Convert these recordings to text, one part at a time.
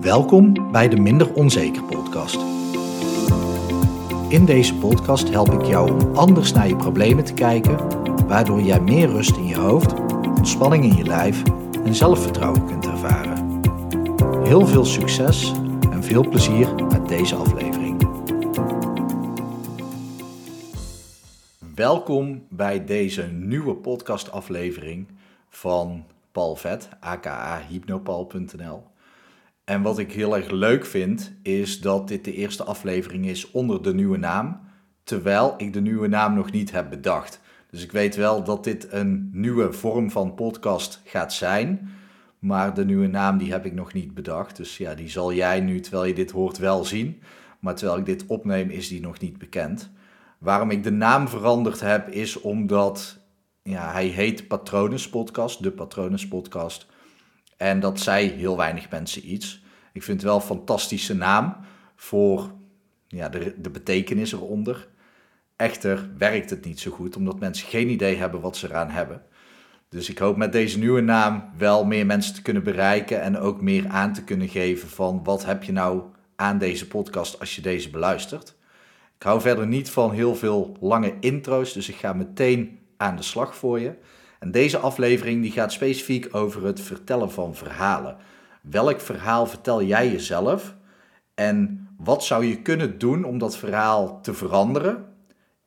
Welkom bij de Minder Onzeker podcast. In deze podcast help ik jou om anders naar je problemen te kijken, waardoor jij meer rust in je hoofd, ontspanning in je lijf en zelfvertrouwen kunt ervaren. Heel veel succes en veel plezier met deze aflevering. Welkom bij deze nieuwe podcastaflevering van Paul Vet, aka hypnopal.nl. En wat ik heel erg leuk vind, is dat dit de eerste aflevering is onder de nieuwe naam, terwijl ik de nieuwe naam nog niet heb bedacht. Dus ik weet wel dat dit een nieuwe vorm van podcast gaat zijn, maar de nieuwe naam die heb ik nog niet bedacht. Dus ja, die zal jij nu, terwijl je dit hoort, wel zien. Maar terwijl ik dit opneem, is die nog niet bekend. Waarom ik de naam veranderd heb, is omdat ja, hij heet Patronus Podcast, de Patronus Podcast. En dat zei heel weinig mensen iets. Ik vind het wel een fantastische naam voor ja, de, de betekenis eronder. Echter werkt het niet zo goed, omdat mensen geen idee hebben wat ze eraan hebben. Dus ik hoop met deze nieuwe naam wel meer mensen te kunnen bereiken en ook meer aan te kunnen geven van wat heb je nou aan deze podcast als je deze beluistert. Ik hou verder niet van heel veel lange intro's, dus ik ga meteen aan de slag voor je. En deze aflevering die gaat specifiek over het vertellen van verhalen. Welk verhaal vertel jij jezelf? En wat zou je kunnen doen om dat verhaal te veranderen?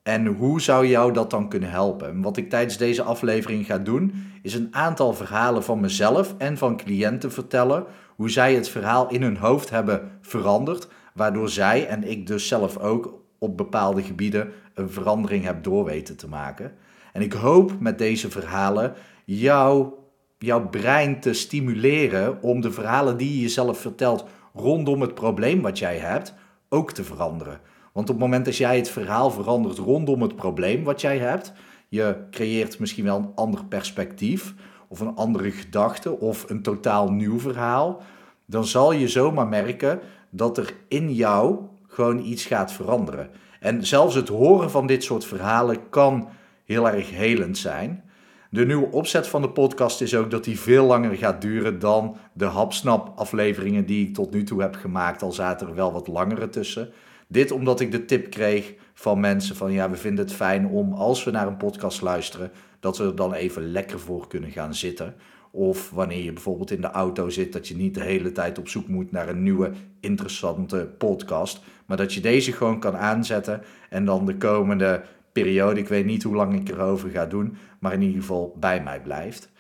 En hoe zou jou dat dan kunnen helpen? En wat ik tijdens deze aflevering ga doen, is een aantal verhalen van mezelf en van cliënten vertellen. Hoe zij het verhaal in hun hoofd hebben veranderd, waardoor zij en ik dus zelf ook op bepaalde gebieden een verandering heb doorweten te maken. En ik hoop met deze verhalen jou, jouw brein te stimuleren om de verhalen die je jezelf vertelt rondom het probleem wat jij hebt ook te veranderen. Want op het moment dat jij het verhaal verandert rondom het probleem wat jij hebt, je creëert misschien wel een ander perspectief of een andere gedachte of een totaal nieuw verhaal, dan zal je zomaar merken dat er in jou gewoon iets gaat veranderen. En zelfs het horen van dit soort verhalen kan heel erg helend zijn. De nieuwe opzet van de podcast is ook dat die veel langer gaat duren dan de hapsnap afleveringen die ik tot nu toe heb gemaakt. Al zaten er wel wat langere tussen. Dit omdat ik de tip kreeg van mensen van ja, we vinden het fijn om als we naar een podcast luisteren, dat we er dan even lekker voor kunnen gaan zitten. Of wanneer je bijvoorbeeld in de auto zit, dat je niet de hele tijd op zoek moet naar een nieuwe interessante podcast. Maar dat je deze gewoon kan aanzetten en dan de komende periode. Ik weet niet hoe lang ik erover ga doen, maar in ieder geval bij mij blijft.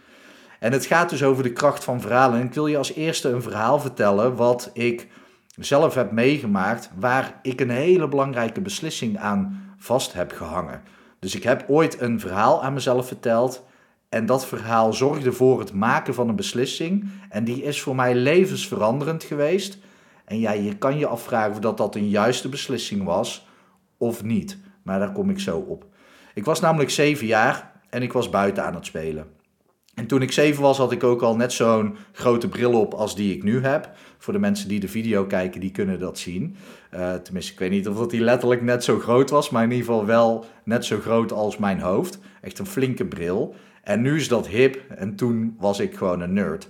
En het gaat dus over de kracht van verhalen. En ik wil je als eerste een verhaal vertellen wat ik zelf heb meegemaakt, waar ik een hele belangrijke beslissing aan vast heb gehangen. Dus ik heb ooit een verhaal aan mezelf verteld. En dat verhaal zorgde voor het maken van een beslissing. En die is voor mij levensveranderend geweest. En ja, je kan je afvragen of dat, dat een juiste beslissing was of niet. Maar daar kom ik zo op. Ik was namelijk zeven jaar en ik was buiten aan het spelen. En toen ik zeven was, had ik ook al net zo'n grote bril op als die ik nu heb. Voor de mensen die de video kijken, die kunnen dat zien. Uh, tenminste, ik weet niet of dat die letterlijk net zo groot was, maar in ieder geval wel net zo groot als mijn hoofd. Echt een flinke bril. En nu is dat hip en toen was ik gewoon een nerd.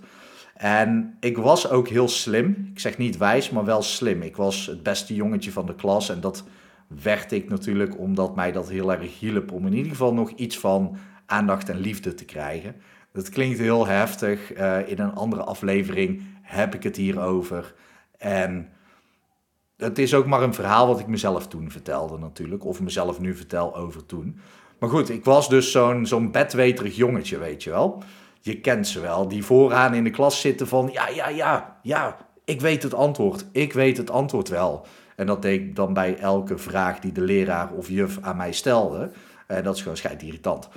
En ik was ook heel slim. Ik zeg niet wijs, maar wel slim. Ik was het beste jongetje van de klas en dat werd ik natuurlijk omdat mij dat heel erg hielp om in ieder geval nog iets van aandacht en liefde te krijgen. Dat klinkt heel heftig. Uh, in een andere aflevering heb ik het hierover. En het is ook maar een verhaal wat ik mezelf toen vertelde natuurlijk. Of mezelf nu vertel over toen. Maar goed, ik was dus zo'n zo'n bedweterig jongetje, weet je wel. Je kent ze wel, die vooraan in de klas zitten van... Ja, ja, ja, ja, ik weet het antwoord. Ik weet het antwoord wel. En dat deed ik dan bij elke vraag die de leraar of juf aan mij stelde. Uh, dat is gewoon schijt irritant.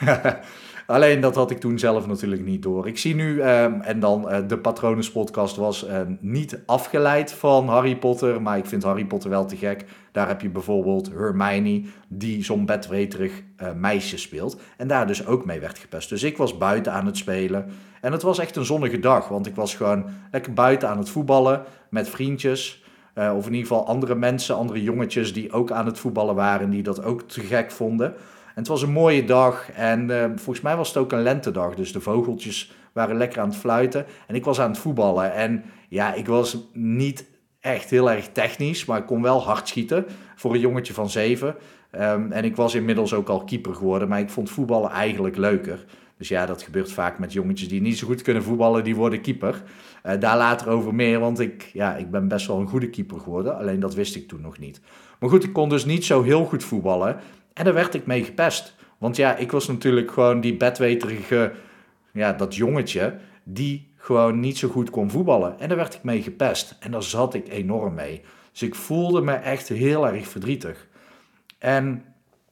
Alleen dat had ik toen zelf natuurlijk niet door. Ik zie nu, ehm, en dan uh, de Patronus podcast was uh, niet afgeleid van Harry Potter, maar ik vind Harry Potter wel te gek. Daar heb je bijvoorbeeld Hermione, die zo'n bedweterig meisje speelt. En daar dus ook mee werd gepest. Dus ik was buiten aan het spelen. En het was echt een zonnige dag, want ik was gewoon lekker buiten aan het voetballen met vriendjes. Uh, of in ieder geval andere mensen, andere jongetjes die ook aan het voetballen waren, die dat ook te gek vonden. En het was een mooie dag en uh, volgens mij was het ook een lentedag, dus de vogeltjes waren lekker aan het fluiten. En ik was aan het voetballen. En ja, ik was niet echt heel erg technisch, maar ik kon wel hard schieten voor een jongetje van zeven. Ehm, en ik was inmiddels ook al keeper geworden, maar ik vond voetballen eigenlijk leuker. Dus ja, dat gebeurt vaak met jongetjes die niet zo goed kunnen voetballen, die worden keeper. Uh, daar later over meer, want ik, ja, ik ben best wel een goede keeper geworden. Alleen dat wist ik toen nog niet. Maar goed, ik kon dus niet zo heel goed voetballen. En daar werd ik mee gepest. Want ja, ik was natuurlijk gewoon die bedweterige, ja, dat jongetje, die gewoon niet zo goed kon voetballen. En daar werd ik mee gepest. En daar zat ik enorm mee. Dus ik voelde me echt heel erg verdrietig. En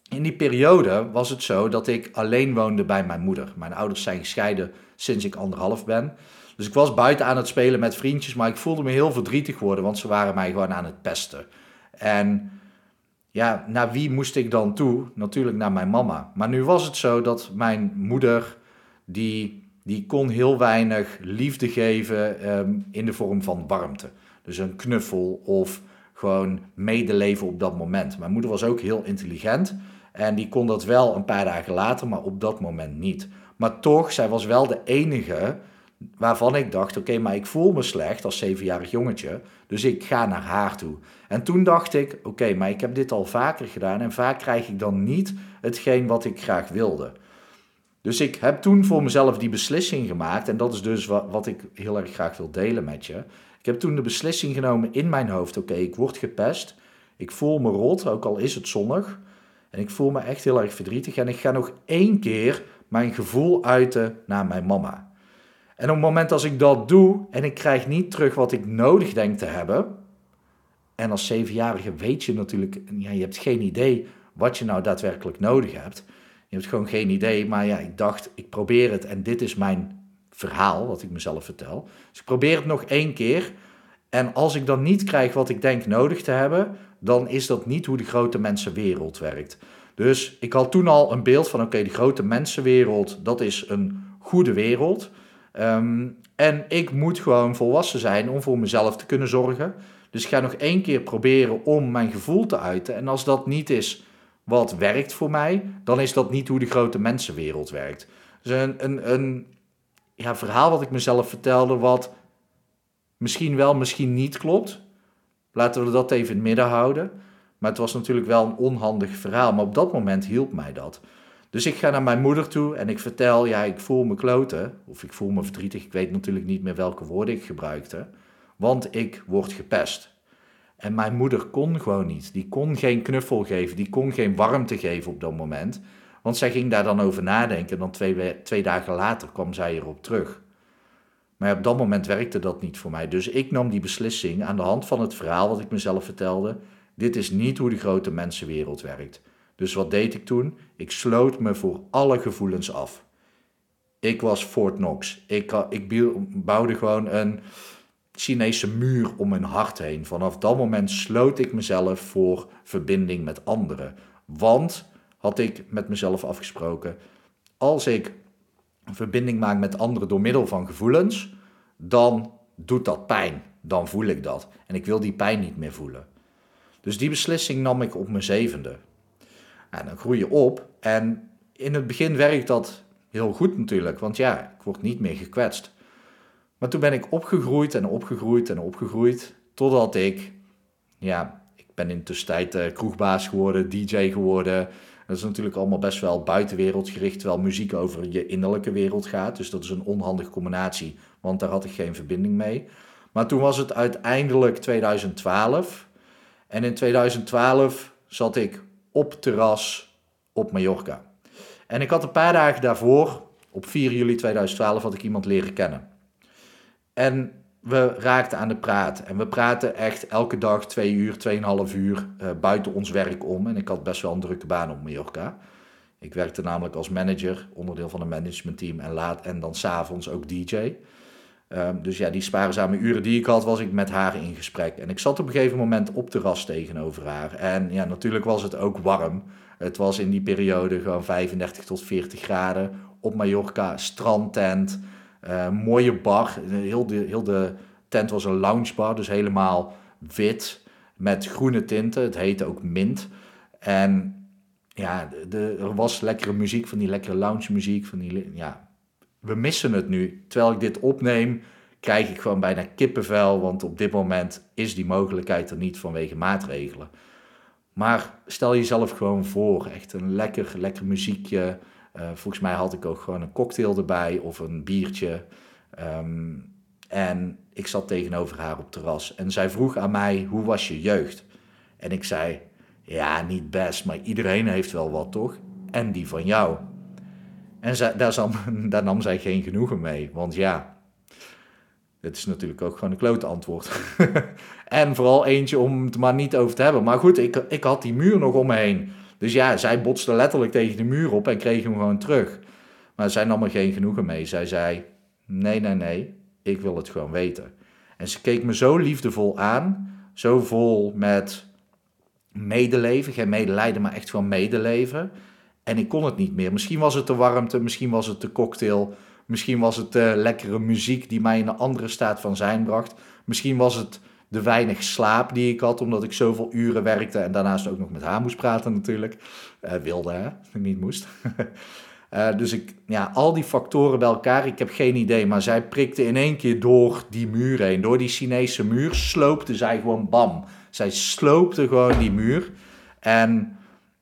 in die periode was het zo dat ik alleen woonde bij mijn moeder. Mijn ouders zijn gescheiden sinds ik anderhalf ben. Dus ik was buiten aan het spelen met vriendjes, maar ik voelde me heel verdrietig worden, want ze waren mij gewoon aan het pesten. En ja, naar wie moest ik dan toe? Natuurlijk naar mijn mama. Maar nu was het zo dat mijn moeder, die, die kon heel weinig liefde geven um, in de vorm van warmte. Dus een knuffel of gewoon medeleven op dat moment. Mijn moeder was ook heel intelligent en die kon dat wel een paar dagen later, maar op dat moment niet. Maar toch, zij was wel de enige waarvan ik dacht: oké, maar ik voel me slecht als zevenjarig jongetje, dus ik ga naar haar toe. En toen dacht ik: oké, maar ik heb dit al vaker gedaan en vaak krijg ik dan niet hetgeen wat ik graag wilde. Dus ik heb toen voor mezelf die beslissing gemaakt en dat is dus wat, wat ik heel erg graag wil delen met je. Ik heb toen de beslissing genomen in mijn hoofd: oké, ik word gepest, ik voel me rot, ook al is het zonnig. En ik voel me echt heel erg verdrietig en ik ga nog één keer mijn gevoel uiten naar mijn mama. En op het moment als ik dat doe en ik krijg niet terug wat ik nodig denk te hebben. En als zevenjarige weet je natuurlijk, ja, je hebt geen idee wat je nou daadwerkelijk nodig hebt. Je hebt gewoon geen idee, maar ja, ik dacht, ik probeer het en dit is mijn verhaal wat ik mezelf vertel. Dus ik probeer het nog één keer. En als ik dan niet krijg wat ik denk nodig te hebben, dan is dat niet hoe de grote mensenwereld werkt. Dus ik had toen al een beeld van, oké, de grote mensenwereld, dat is een goede wereld. Um, en ik moet gewoon volwassen zijn om voor mezelf te kunnen zorgen. Dus ik ga nog één keer proberen om mijn gevoel te uiten. En als dat niet is wat werkt voor mij, dan is dat niet hoe de grote mensenwereld werkt. Dus een, een, een ja, verhaal wat ik mezelf vertelde, wat misschien wel, misschien niet klopt. Laten we dat even in het midden houden. Maar het was natuurlijk wel een onhandig verhaal. Maar op dat moment hielp mij dat. Dus ik ga naar mijn moeder toe en ik vertel, ja, ik voel me kloten. Of ik voel me verdrietig. Ik weet natuurlijk niet meer welke woorden ik gebruikte. Want ik word gepest. En mijn moeder kon gewoon niet. Die kon geen knuffel geven. Die kon geen warmte geven op dat moment. Want zij ging daar dan over nadenken. En dan twee, twee dagen later kwam zij erop terug. Maar op dat moment werkte dat niet voor mij. Dus ik nam die beslissing aan de hand van het verhaal wat ik mezelf vertelde. Dit is niet hoe de grote mensenwereld werkt. Dus wat deed ik toen? Ik sloot me voor alle gevoelens af. Ik was Fort Knox. Ik, ik bouwde gewoon een Chinese muur om mijn hart heen. Vanaf dat moment sloot ik mezelf voor verbinding met anderen. Want, had ik met mezelf afgesproken, als ik verbinding maak met anderen door middel van gevoelens, dan doet dat pijn. Dan voel ik dat. En ik wil die pijn niet meer voelen. Dus die beslissing nam ik op mijn zevende. En dan groei je op. En in het begin werkt dat heel goed natuurlijk, want ja, ik word niet meer gekwetst. Maar toen ben ik opgegroeid en opgegroeid en opgegroeid, totdat ik, ja, ik ben in tussentijd uh, kroegbaas geworden, DJ geworden. Dat is natuurlijk allemaal best wel buitenwereld gericht, terwijl muziek over je innerlijke wereld gaat. Dus dat is een onhandige combinatie, want daar had ik geen verbinding mee. Maar toen was het uiteindelijk 2012. En in 2012 zat ik op terras op Mallorca. En ik had een paar dagen daarvoor, op 4 juli 2012, had ik iemand leren kennen. En we raakten aan de praat. En we praten echt elke dag twee uur, tweeënhalf uur uh, buiten ons werk om. En ik had best wel een drukke baan op Mallorca. Ik werkte namelijk als manager, onderdeel van een managementteam en, laat, en dan s'avonds ook DJ. Um, dus ja, die spaarzame uren die ik had, was ik met haar in gesprek. En ik zat op een gegeven moment op de ras tegenover haar. En ja, natuurlijk was het ook warm. Het was in die periode gewoon 35 tot 40 graden. Op Mallorca, strandtent, uh, mooie bar. Heel de, heel de tent was een loungebar, dus helemaal wit met groene tinten. Het heette ook mint. En ja, de, er was lekkere muziek, van die lekkere lounge muziek, van die, ja, we missen het nu. Terwijl ik dit opneem, krijg ik gewoon bijna kippenvel, want op dit moment is die mogelijkheid er niet vanwege maatregelen. Maar stel jezelf gewoon voor, echt een lekker, lekker muziekje. Uh, volgens mij had ik ook gewoon een cocktail erbij of een biertje. Ehm, en ik zat tegenover haar op terras en zij vroeg aan mij, hoe was je jeugd? En ik zei, ja, niet best, maar iedereen heeft wel wat, toch? En die van jou. En zij, daar, daar nam zij geen genoegen mee, want ja, dit is natuurlijk ook gewoon een klote antwoord. en vooral eentje om het maar niet over te hebben. Maar goed, ik, ik had die muur nog om me heen. Dus ja, zij botste letterlijk tegen de muur op en kreeg hem gewoon terug. Maar zij nam er geen genoegen mee. Zij zei, nee, nee, nee, ik wil het gewoon weten. En ze keek me zo liefdevol aan, zo vol met medeleven, geen medelijden, maar echt gewoon medeleven. En ik kon het niet meer. Misschien was het de warmte, misschien was het de cocktail, misschien was het de lekkere muziek die mij in een andere staat van zijn bracht. Misschien was het de weinig slaap die ik had, omdat ik zoveel uren werkte en daarnaast ook nog met haar moest praten natuurlijk. Uh, wilde hè, niet moest. Uh, dus ik, ja, al die factoren bij elkaar, ik heb geen idee. Maar zij prikte in één keer door die muur heen. Door die Chinese muur sloopte zij gewoon bam. Zij sloopte gewoon die muur. En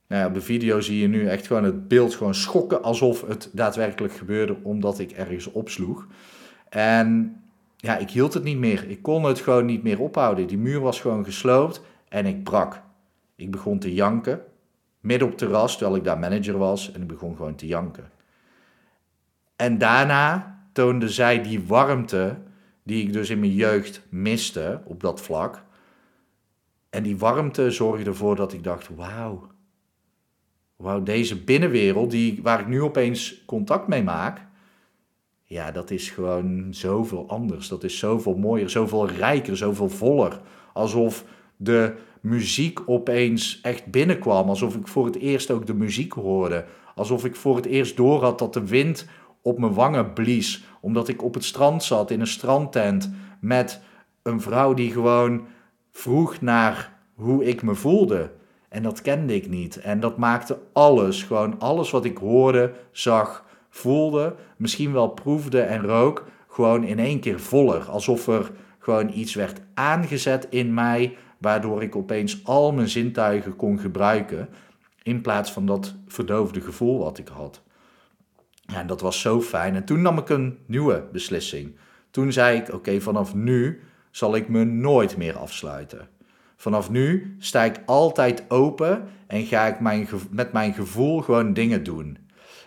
nou op de video zie je nu echt gewoon het beeld gewoon schokken alsof het daadwerkelijk gebeurde omdat ik ergens opsloeg. En ja, ik hield het niet meer. Ik kon het gewoon niet meer ophouden. Die muur was gewoon gesloopt en ik brak. Ik begon te janken, midden op terras, terwijl ik daar manager was, en ik begon gewoon te janken. En daarna toonde zij die warmte die ik dus in mijn jeugd miste op dat vlak. En die warmte zorgde ervoor dat ik dacht, wauw, wauw, deze binnenwereld die, waar ik nu opeens contact mee maak, ja, dat is gewoon zoveel anders. Dat is zoveel mooier, zoveel rijker, zoveel voller. Alsof de muziek opeens echt binnenkwam. Alsof ik voor het eerst ook de muziek hoorde. Alsof ik voor het eerst door had dat de wind op mijn wangen blies. Omdat ik op het strand zat in een strandtent met een vrouw die gewoon vroeg naar hoe ik me voelde. En dat kende ik niet. En dat maakte alles, gewoon alles wat ik hoorde, zag, voelde, misschien wel proefde en rook, gewoon in één keer voller. Alsof er gewoon iets werd aangezet in mij, waardoor ik opeens al mijn zintuigen kon gebruiken, in plaats van dat verdoofde gevoel wat ik had. Ja, en dat was zo fijn. En toen nam ik een nieuwe beslissing. Toen zei ik: Oké, vanaf nu zal ik me nooit meer afsluiten. Vanaf nu sta ik altijd open en ga ik mijn, met mijn gevoel gewoon dingen doen.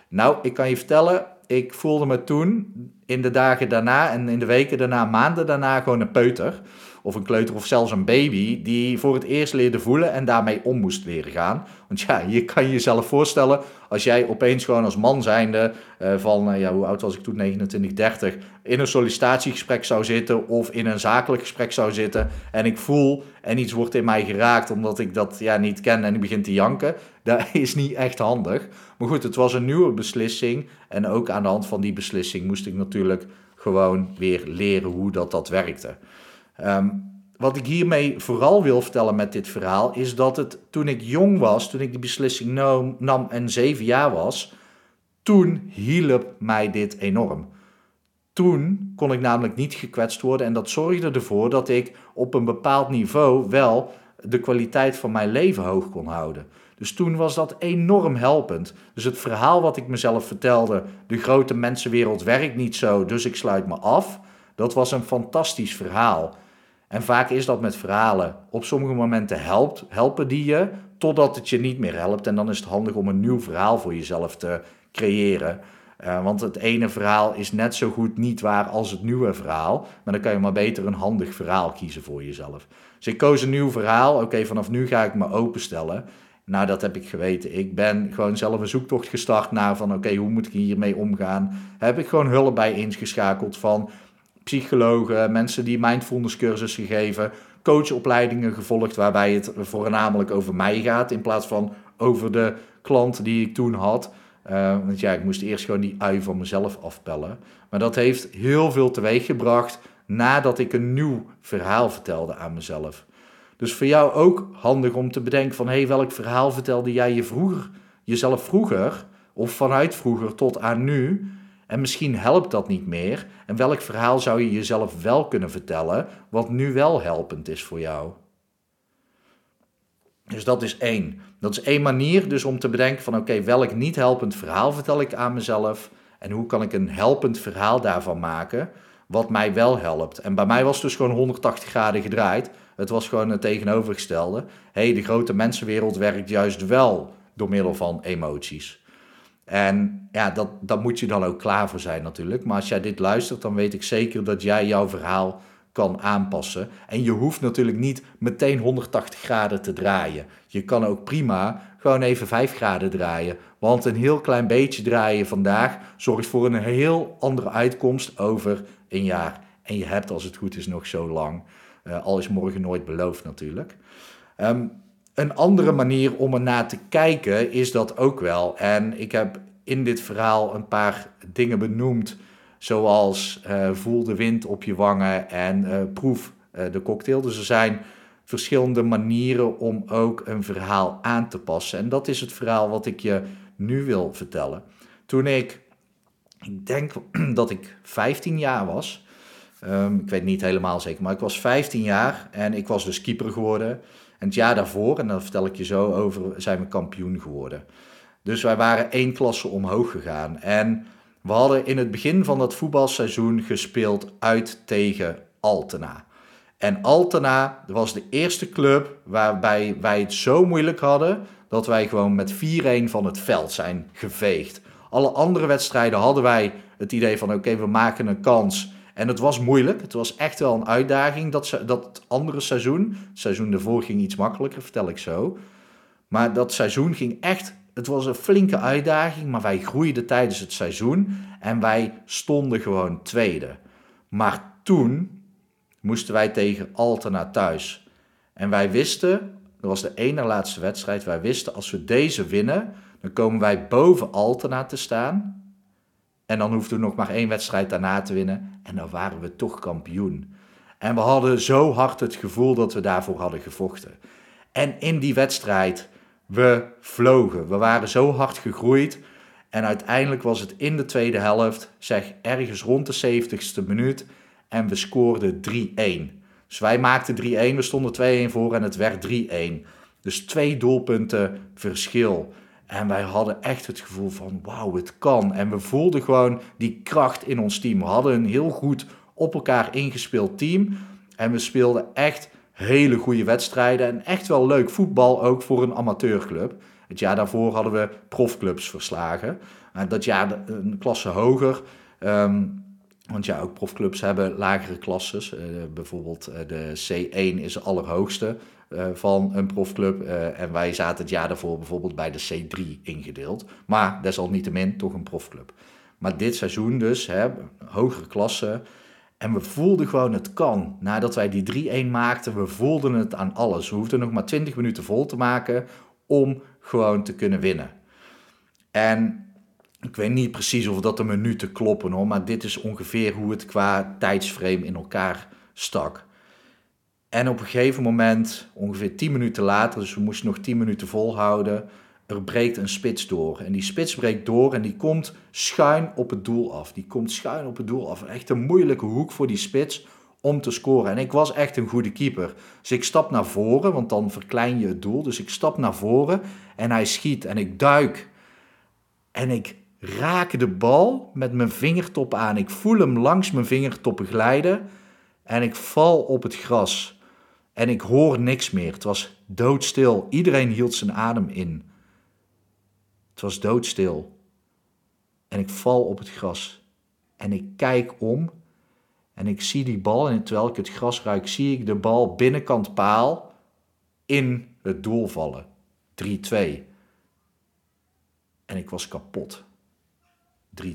Nou, ik kan je vertellen, ik voelde me toen in de dagen daarna en in de weken daarna, maanden daarna gewoon een peuter of een kleuter of zelfs een baby die voor het eerst leerde voelen en daarmee om moest leren gaan. Want ja, je kan jezelf voorstellen als jij opeens gewoon als man zijnde uh, van, uh, ja, hoe oud was ik toen, 29, 30, in een sollicitatiegesprek zou zitten of in een zakelijk gesprek zou zitten en ik voel en iets wordt in mij geraakt omdat ik dat ja, niet ken en ik begin te janken, dat is niet echt handig. Maar goed, het was een nieuwe beslissing en ook aan de hand van die beslissing moest ik natuurlijk gewoon weer leren hoe dat, dat werkte. Ehm, wat ik hiermee vooral wil vertellen met dit verhaal is dat het toen ik jong was, toen ik die beslissing nam en zeven jaar was, toen hielp mij dit enorm. Toen kon ik namelijk niet gekwetst worden en dat zorgde ervoor dat ik op een bepaald niveau wel de kwaliteit van mijn leven hoog kon houden. Dus toen was dat enorm helpend. Dus het verhaal wat ik mezelf vertelde, de grote mensenwereld werkt niet zo, dus ik sluit me af, dat was een fantastisch verhaal. En vaak is dat met verhalen. Op sommige momenten helpt, helpen die je totdat het je niet meer helpt. En dan is het handig om een nieuw verhaal voor jezelf te creëren. Uh, want het ene verhaal is net zo goed niet waar als het nieuwe verhaal. Maar dan kan je maar beter een handig verhaal kiezen voor jezelf. Dus ik koos een nieuw verhaal. Oké, vanaf nu ga ik me openstellen. Nou, dat heb ik geweten. Ik ben gewoon zelf een zoektocht gestart naar van oké, hoe moet ik hiermee omgaan? Heb ik gewoon hulp bij ingeschakeld van psychologen, mensen die mindfulness cursussen geven, coachopleidingen gevolgd waarbij het voornamelijk over mij gaat in plaats van over de klant die ik toen had. Uh, want ja, ik moest eerst gewoon die ui van mezelf afpellen. Maar dat heeft heel veel teweeg gebracht nadat ik een nieuw verhaal vertelde aan mezelf. Dus voor jou ook handig om te bedenken van, hé, hey, welk verhaal vertelde jij je vroeger, jezelf vroeger, of vanuit vroeger tot aan nu? En misschien helpt dat niet meer. En welk verhaal zou je jezelf wel kunnen vertellen, wat nu wel helpend is voor jou? Dus dat is één. Dat is één manier dus om te bedenken van oké, welk niet helpend verhaal vertel ik aan mezelf en hoe kan ik een helpend verhaal daarvan maken wat mij wel helpt. En bij mij was het dus gewoon 180 graden gedraaid. Het was gewoon het tegenovergestelde. hey, de grote mensenwereld werkt juist wel door middel van emoties. En ja, dat, dat moet je dan ook klaar voor zijn natuurlijk. Maar als jij dit luistert, dan weet ik zeker dat jij jouw verhaal kan aanpassen. En je hoeft natuurlijk niet meteen 180 graden te draaien. Je kan ook prima gewoon even 5 graden draaien. Want een heel klein beetje draaien vandaag zorgt voor een heel andere uitkomst over een jaar. En je hebt als het goed is nog zo lang. Uh, al is morgen nooit beloofd natuurlijk. Ehm, een andere manier om er naar te kijken is dat ook wel. En ik heb in dit verhaal een paar dingen benoemd Zoals uh, voel de wind op je wangen en uh, proef uh, de cocktail. Dus er zijn verschillende manieren om ook een verhaal aan te passen. En dat is het verhaal wat ik je nu wil vertellen. Toen ik, ik denk dat ik 15 jaar was. Um, ik weet niet helemaal zeker, maar ik was 15 jaar en ik was dus keeper geworden. En het jaar daarvoor, en daar vertel ik je zo over, zijn we kampioen geworden. Dus wij waren één klasse omhoog gegaan. En we hadden in het begin van het voetbalseizoen gespeeld uit tegen Altena. En Altena was de eerste club waarbij wij het zo moeilijk hadden dat wij gewoon met 4-1 van het veld zijn geveegd. Alle andere wedstrijden hadden wij het idee van oké, we maken een kans. En het was moeilijk. Het was echt wel een uitdaging dat, dat andere seizoen. Het seizoen daarvoor ging iets makkelijker, vertel ik zo. Maar dat seizoen ging echt het was een flinke uitdaging, maar wij groeiden tijdens het seizoen en wij stonden gewoon tweede. Maar toen moesten wij tegen Altena thuis. En wij wisten, dat was de ene laatste wedstrijd, wij wisten als we deze winnen, dan komen wij boven Altena te staan. En dan hoefden we nog maar één wedstrijd daarna te winnen en dan waren we toch kampioen. En we hadden zo hard het gevoel dat we daarvoor hadden gevochten. En in die wedstrijd we vlogen. We waren zo hard gegroeid. En uiteindelijk was het in de tweede helft, zeg ergens rond de 70ste minuut. En we scoorden 3-1. Dus wij maakten 3-1, we stonden 2-1 voor en het werd 3-1. Dus twee doelpunten verschil. En wij hadden echt het gevoel van wauw, het kan. En we voelden gewoon die kracht in ons team. We hadden een heel goed op elkaar ingespeeld team. En we speelden echt hele goede wedstrijden en echt wel leuk voetbal ook voor een amateurclub. Het jaar daarvoor hadden we profclubs verslagen. Dat jaar een klasse hoger. Um, want ja, ook profclubs hebben lagere klasses. Uh, bijvoorbeeld uh, de C1 is de allerhoogste uh, van een profclub. en wij zaten het jaar daarvoor bijvoorbeeld bij de C3 ingedeeld. Maar desalniettemin toch een profclub. Maar dit seizoen dus, hè, hogere klassen. En we voelden gewoon het kan. Nadat wij die 3-1 maakten, we voelden het aan alles. We hoefden nog maar 20 minuten vol te maken om gewoon te kunnen winnen. En ik weet niet precies of dat de minuten kloppen hoor, maar dit is ongeveer hoe het qua tijdsframe in elkaar stak. En op een gegeven moment, ongeveer 10 minuten later, dus we moesten nog 10 minuten volhouden, er breekt een spits door. En die spits breekt door en die komt schuin op het doel af. Die komt schuin op het doel af. Echt een moeilijke hoek voor die spits om te scoren. En ik was echt een goede keeper. Dus ik stap naar voren, want dan verklein je het doel. Dus ik stap naar voren en hij schiet en ik duik. En ik raak de bal met mijn vingertop aan. Ik voel hem langs mijn vingertoppen glijden en ik val op het gras. En ik hoor niks meer. Het was doodstil. Iedereen hield zijn adem in. Het was doodstil. En ik val op het gras. En ik kijk om. En ik zie die bal. En terwijl ik het gras ruik, zie ik de bal binnenkant paal in het doel vallen. 3-2. En ik was kapot. 3-2.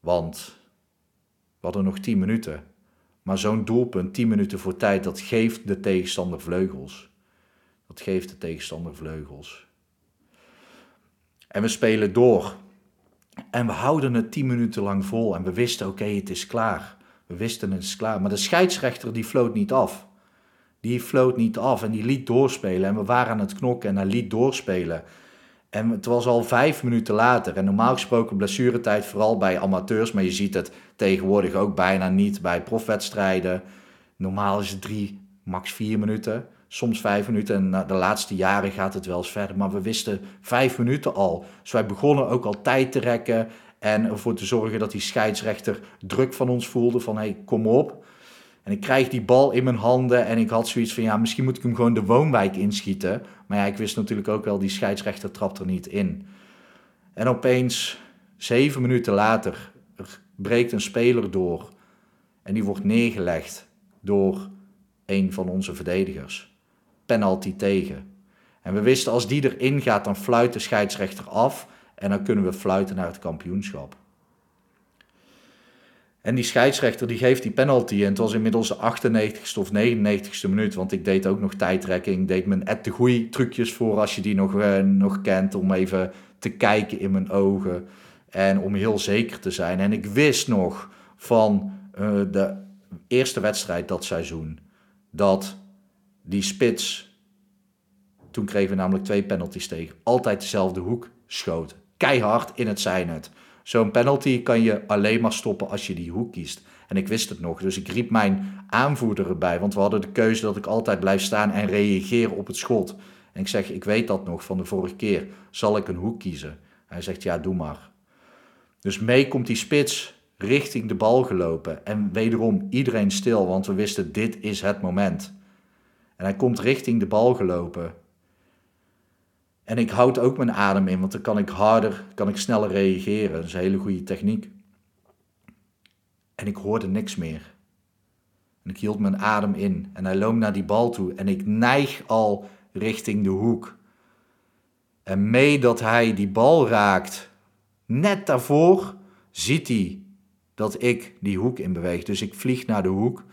Want we hadden nog 10 minuten. Maar zo'n doelpunt, 10 minuten voor tijd, dat geeft de tegenstander vleugels. Dat geeft de tegenstander vleugels. En we spelen door. En we houden het tien minuten lang vol. En we wisten, oké, het is klaar. We wisten, het is klaar. Maar de scheidsrechter, die floot niet af. Die floot niet af en die liet doorspelen. En we waren aan het knokken en hij liet doorspelen. En het was al vijf minuten later. En normaal gesproken blessuretijd vooral bij amateurs. Maar je ziet het tegenwoordig ook bijna niet bij profwedstrijden. Normaal is het drie, max vier minuten. Soms vijf minuten. En de laatste jaren gaat het wel eens verder. Maar we wisten vijf minuten al. Dus wij begonnen ook al tijd te rekken. En ervoor te zorgen dat die scheidsrechter druk van ons voelde. Van hé, hey, kom op. En ik krijg die bal in mijn handen en ik had zoiets van, ja, misschien moet ik hem gewoon de woonwijk inschieten. Maar ja, ik wist natuurlijk ook wel, die scheidsrechter trapt er niet in. En opeens, zeven minuten later, breekt een speler door. En die wordt neergelegd door een van onze verdedigers. Penalty tegen. En we wisten, als die erin gaat, dan fluit de scheidsrechter af. En dan kunnen we fluiten naar het kampioenschap. En die scheidsrechter die geeft die penalty. En het was inmiddels de 98ste of 99ste minuut. Want ik deed ook nog tijdrekking. Deed mijn Ed de Goeie trucjes voor als je die nog, uh, nog kent. Om even te kijken in mijn ogen. En om heel zeker te zijn. En ik wist nog van uh, de eerste wedstrijd dat seizoen. Dat die spits. Toen kregen we namelijk twee penalties tegen. Altijd dezelfde hoek schoten. Keihard in het zijnet. Zo'n penalty kan je alleen maar stoppen als je die hoek kiest. En ik wist het nog, dus ik riep mijn aanvoerder erbij. Want we hadden de keuze dat ik altijd blijf staan en reageer op het schot. En ik zeg, ik weet dat nog van de vorige keer. Zal ik een hoek kiezen? Hij zegt, ja, doe maar. Dus mee komt die spits richting de bal gelopen. En wederom iedereen stil, want we wisten, dit is het moment. En hij komt richting de bal gelopen. En ik houd ook mijn adem in, want dan kan ik harder, kan ik sneller reageren. Dat is een hele goede techniek. En ik hoorde niks meer. En ik hield mijn adem in en hij loopt naar die bal toe en ik neig al richting de hoek. En mee dat hij die bal raakt, net daarvoor ziet hij dat ik die hoek in beweeg. Dus ik vlieg naar de hoek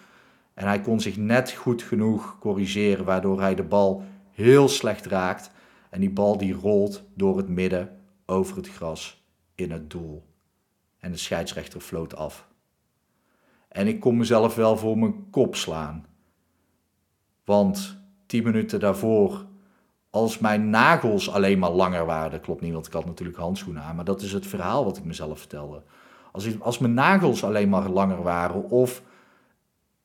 en hij kon zich net goed genoeg corrigeren, waardoor hij de bal heel slecht raakt. En die bal die rolt door het midden over het gras in het doel. En de scheidsrechter floot af. En ik kon mezelf wel voor mijn kop slaan. Want tien minuten daarvoor, als mijn nagels alleen maar langer waren, dat klopt niet, want ik had natuurlijk handschoenen aan, maar dat is het verhaal wat ik mezelf vertelde. Als, als mijn nagels alleen maar langer waren, of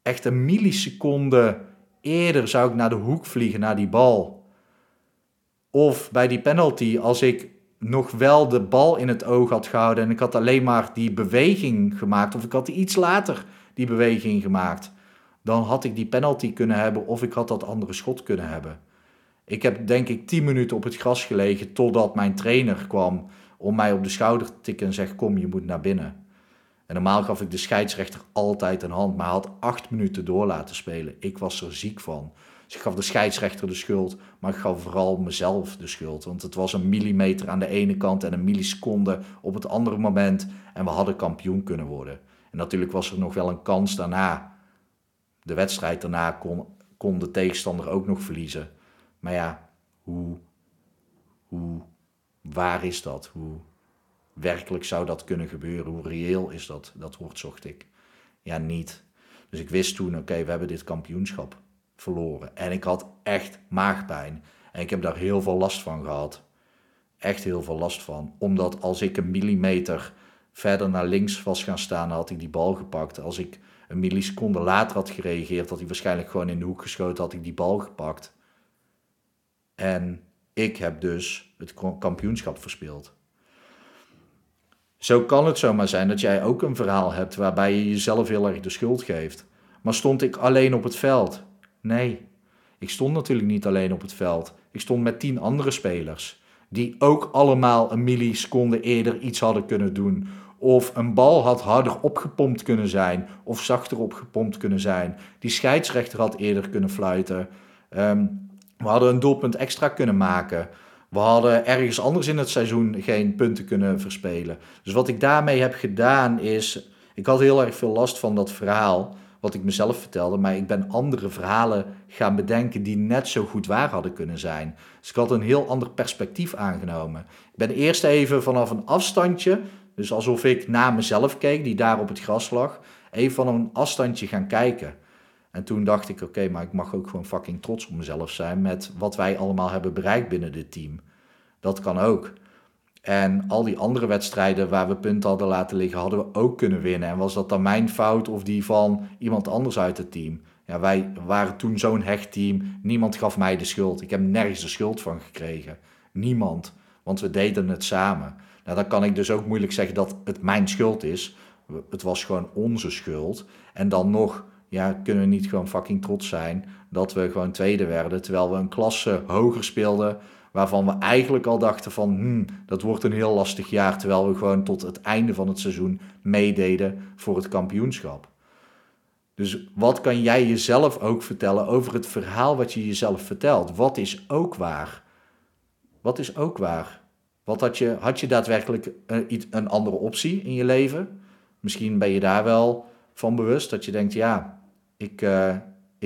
echt een milliseconde eerder zou ik naar de hoek vliegen, naar die bal, of bij die penalty, als ik nog wel de bal in het oog had gehouden en ik had alleen maar die beweging gemaakt, of ik had iets later die beweging gemaakt, dan had ik die penalty kunnen hebben of ik had dat andere schot kunnen hebben. Ik heb denk ik 10 minuten op het gras gelegen totdat mijn trainer kwam om mij op de schouder te tikken en zegt: Kom, je moet naar binnen. En normaal gaf ik de scheidsrechter altijd een hand, maar hij had acht minuten door laten spelen. Ik was er ziek van. Dus ik gaf de scheidsrechter de schuld, maar ik gaf vooral mezelf de schuld. Want het was een millimeter aan de ene kant en een milliseconde op het andere moment. En we hadden kampioen kunnen worden. En natuurlijk was er nog wel een kans daarna. De wedstrijd daarna kon, kon de tegenstander ook nog verliezen. Maar ja, hoe, hoe, waar is dat? Hoe werkelijk zou dat kunnen gebeuren? Hoe reëel is dat? Dat woord zocht ik. Ja, niet. Dus ik wist toen, oké, we hebben dit kampioenschap verloren. En ik had echt maagpijn. En ik heb daar heel veel last van gehad. Echt heel veel last van. Omdat als ik een millimeter verder naar links was gaan staan, had ik die bal gepakt. Als ik een milliseconde later had gereageerd, had hij waarschijnlijk gewoon in de hoek geschoten, had ik die bal gepakt. En ik heb dus het kampioenschap verspeeld. Zo kan het zomaar zijn dat jij ook een verhaal hebt waarbij je jezelf heel erg de schuld geeft. Maar stond ik alleen op het veld? Nee, ik stond natuurlijk niet alleen op het veld. Ik stond met tien andere spelers. Die ook allemaal een milliseconde eerder iets hadden kunnen doen. Of een bal had harder opgepompt kunnen zijn. Of zachter opgepompt kunnen zijn. Die scheidsrechter had eerder kunnen fluiten. Ehm, we hadden een doelpunt extra kunnen maken. We hadden ergens anders in het seizoen geen punten kunnen verspelen. Dus wat ik daarmee heb gedaan is. Ik had heel erg veel last van dat verhaal wat ik mezelf vertelde, maar ik ben andere verhalen gaan bedenken die net zo goed waar hadden kunnen zijn. Dus ik had een heel ander perspectief aangenomen. Ik ben eerst even vanaf een afstandje, dus alsof ik naar mezelf keek, die daar op het gras lag, even van een afstandje gaan kijken. En toen dacht ik, oké, maar ik mag ook gewoon fucking trots op mezelf zijn met wat wij allemaal hebben bereikt binnen dit team. Dat kan ook. En al die andere wedstrijden waar we punten hadden laten liggen, hadden we ook kunnen winnen. En was dat dan mijn fout of die van iemand anders uit het team? Ja, wij waren toen zo'n hecht team. Niemand gaf mij de schuld. Ik heb nergens de schuld van gekregen. Niemand. Want we deden het samen. Nou, dan kan ik dus ook moeilijk zeggen dat het mijn schuld is. Het was gewoon onze schuld. En dan nog, ja, kunnen we niet gewoon fucking trots zijn dat we gewoon tweede werden. Terwijl we een klasse hoger speelden. Waarvan we eigenlijk al dachten van, hmm, dat wordt een heel lastig jaar. Terwijl we gewoon tot het einde van het seizoen meededen voor het kampioenschap. Dus wat kan jij jezelf ook vertellen over het verhaal wat je jezelf vertelt? Wat is ook waar? Wat is ook waar? Wat had je, had je daadwerkelijk een, een andere optie in je leven? Misschien ben je daar wel van bewust dat je denkt, ja, ik, uh,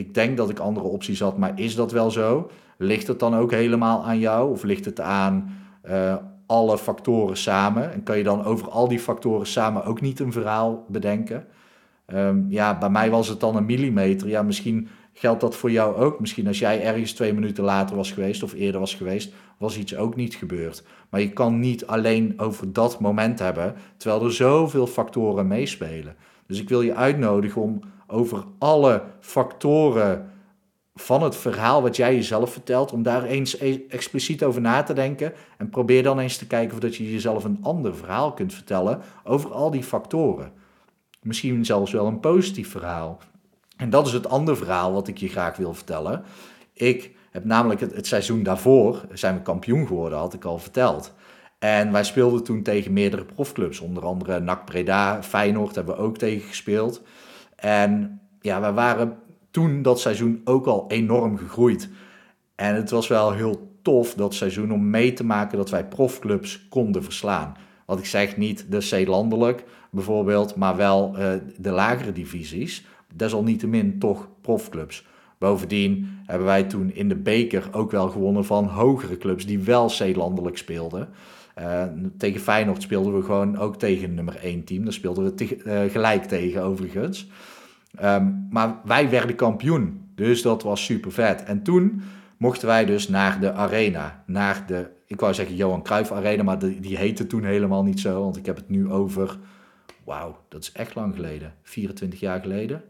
ik denk dat ik andere opties had, maar is dat wel zo? Ligt het dan ook helemaal aan jou of ligt het aan uh, alle factoren samen? En kan je dan over al die factoren samen ook niet een verhaal bedenken? Um, ja, bij mij was het dan een millimeter. Ja, misschien geldt dat voor jou ook. Misschien als jij ergens twee minuten later was geweest of eerder was geweest, was iets ook niet gebeurd. Maar je kan niet alleen over dat moment hebben, terwijl er zoveel factoren meespelen. Dus ik wil je uitnodigen om over alle factoren van het verhaal wat jij jezelf vertelt, om daar eens e- expliciet over na te denken. En probeer dan eens te kijken of dat je jezelf een ander verhaal kunt vertellen over al die factoren. Misschien zelfs wel een positief verhaal. En dat is het andere verhaal wat ik je graag wil vertellen. Ik heb namelijk het, het seizoen daarvoor, zijn we kampioen geworden, had ik al verteld. En wij speelden toen tegen meerdere profclubs, onder andere NAC Breda, Feyenoord hebben we ook tegen gespeeld. En ja, we waren toen dat seizoen ook al enorm gegroeid. En het was wel heel tof dat seizoen om mee te maken dat wij profclubs konden verslaan. Wat ik zeg, niet de C-landelijk bijvoorbeeld, maar wel uh, de lagere divisies. Desalniettemin toch profclubs. Bovendien hebben wij toen in de beker ook wel gewonnen van hogere clubs die wel C-landelijk speelden. Uh, tegen Feyenoord speelden we gewoon ook tegen nummer 1 team. Daar speelden we te, uh, gelijk tegen overigens. Um, maar wij werden kampioen, dus dat was super vet. En toen mochten wij dus naar de arena, naar de, ik wou zeggen Johan Cruijff Arena, maar die, heette toen helemaal niet zo, want ik heb het nu over, wauw, dat is echt lang geleden, 24 jaar geleden.